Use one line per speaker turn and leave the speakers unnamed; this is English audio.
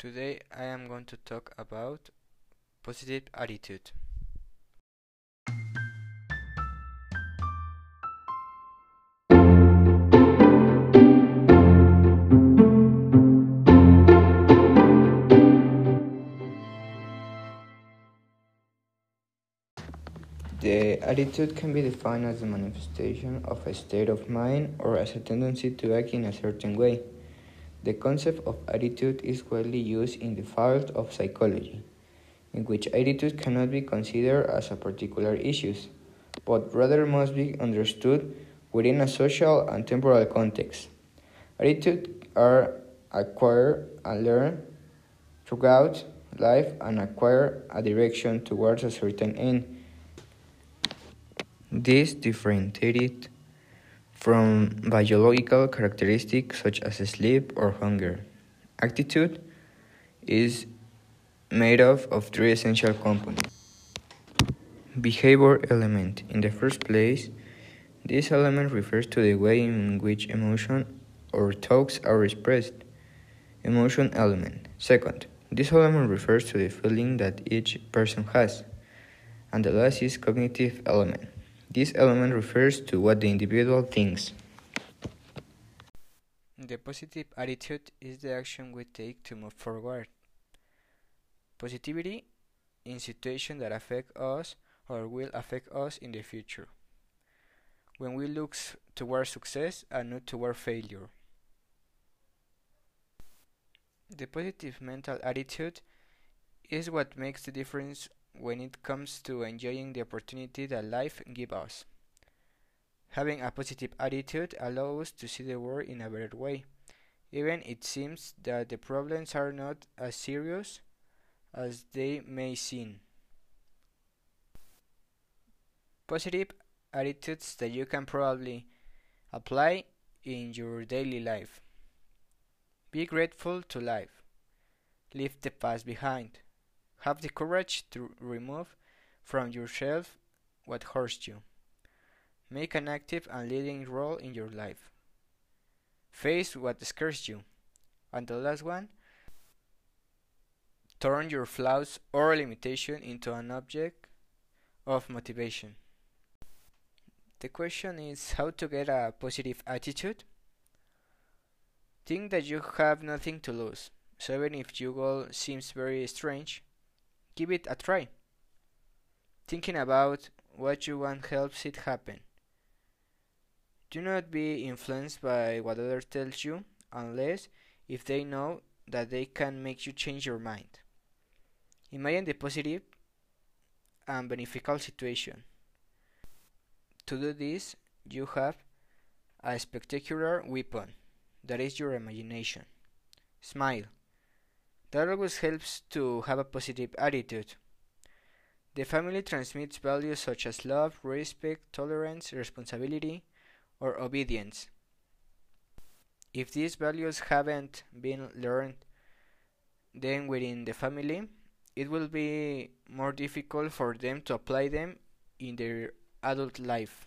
Today I am going to talk about positive attitude. The attitude can be defined as the manifestation of a state of mind or as a tendency to act in a certain way. The concept of attitude is widely used in the field of psychology, in which attitude cannot be considered as a particular issue, but rather must be understood within a social and temporal context. Attitudes are acquired and learned throughout life and acquire a direction towards a certain end. This differentiated from biological characteristics such as sleep or hunger. Attitude is made up of three essential components. Behavior element. In the first place, this element refers to the way in which emotion or thoughts are expressed. Emotion element. Second, this element refers to the feeling that each person has. And the last is cognitive element. This element refers to what the individual thinks. The positive attitude is the action we take to move forward. Positivity in situations that affect us or will affect us in the future. When we look toward success and not toward failure. The positive mental attitude is what makes the difference when it comes to enjoying the opportunity that life gives us. Having a positive attitude allows us to see the world in a better way, even it seems that the problems are not as serious as they may seem. Positive attitudes that you can probably apply in your daily life. Be grateful to life. Leave the past behind. Have the courage to remove from yourself what hurts you. Make an active and leading role in your life. Face what scares you. And the last one, turn your flaws or limitation into an object of motivation. The question is how to get a positive attitude? Think that you have nothing to lose, so even if your goal seems very strange, Give it a try. Thinking about what you want helps it happen. Do not be influenced by what others tell you unless if they know that they can make you change your mind. Imagine the positive and beneficial situation. To do this, you have a spectacular weapon that is your imagination. Smile. That always helps to have a positive attitude. The family transmits values such as love, respect, tolerance, responsibility, or obedience. If these values haven't been learned then within the family, it will be more difficult for them to apply them in their adult life.